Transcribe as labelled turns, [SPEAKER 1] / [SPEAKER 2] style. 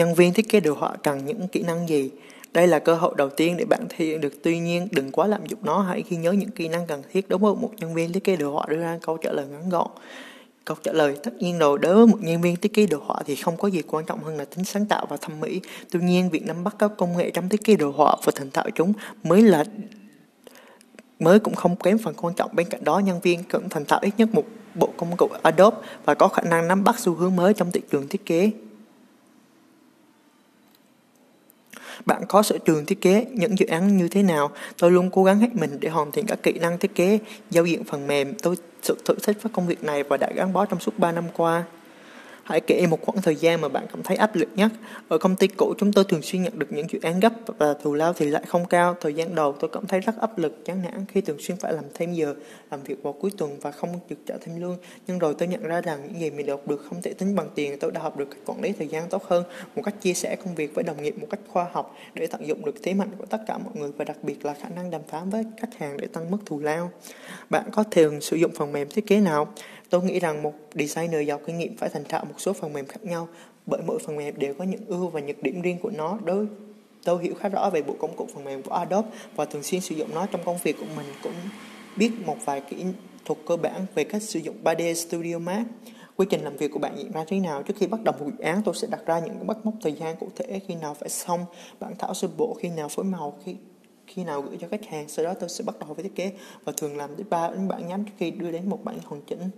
[SPEAKER 1] nhân viên thiết kế đồ họa cần những kỹ năng gì. Đây là cơ hội đầu tiên để bạn thể hiện được, tuy nhiên đừng quá lạm dụng nó, hãy ghi nhớ những kỹ năng cần thiết đối với một nhân viên thiết kế đồ họa đưa ra câu trả lời ngắn gọn. Câu trả lời tất nhiên rồi, đối với một nhân viên thiết kế đồ họa thì không có gì quan trọng hơn là tính sáng tạo và thẩm mỹ. Tuy nhiên, việc nắm bắt các công nghệ trong thiết kế đồ họa và thành tạo chúng mới là mới cũng không kém phần quan trọng. Bên cạnh đó, nhân viên cần thành tạo ít nhất một bộ công cụ Adobe và có khả năng nắm bắt xu hướng mới trong thị trường thiết kế. Bạn có sở trường thiết kế những dự án như thế nào? Tôi luôn cố gắng hết mình để hoàn thiện các kỹ năng thiết kế, giao diện phần mềm. Tôi sự thử thích với công việc này và đã gắn bó trong suốt 3 năm qua. Hãy kể một khoảng thời gian mà bạn cảm thấy áp lực nhất. Ở công ty cũ chúng tôi thường xuyên nhận được những dự án gấp và thù lao thì lại không cao. Thời gian đầu tôi cảm thấy rất áp lực, chán nản khi thường xuyên phải làm thêm giờ, làm việc vào cuối tuần và không được trả thêm lương. Nhưng rồi tôi nhận ra rằng những gì mình học được không thể tính bằng tiền. Tôi đã học được cách quản lý thời gian tốt hơn, một cách chia sẻ công việc với đồng nghiệp một cách khoa học để tận dụng được thế mạnh của tất cả mọi người và đặc biệt là khả năng đàm phán với khách hàng để tăng mức thù lao. Bạn có thường sử dụng phần mềm thiết kế nào? Tôi nghĩ rằng một designer giàu kinh nghiệm phải thành thạo một số phần mềm khác nhau bởi mỗi phần mềm đều có những ưu và nhược điểm riêng của nó. Đối tôi hiểu khá rõ về bộ công cụ phần mềm của Adobe và thường xuyên sử dụng nó trong công việc của mình cũng biết một vài kỹ thuật cơ bản về cách sử dụng 3D Studio Max. Quy trình làm việc của bạn diễn ra thế nào? Trước khi bắt đầu một dự án, tôi sẽ đặt ra những bắt mốc thời gian cụ thể khi nào phải xong, bản thảo sơ bộ khi nào phối màu, khi khi nào gửi cho khách hàng. Sau đó tôi sẽ bắt đầu với thiết kế và thường làm tới 3 đến bản nhánh trước khi đưa đến một bản hoàn chỉnh.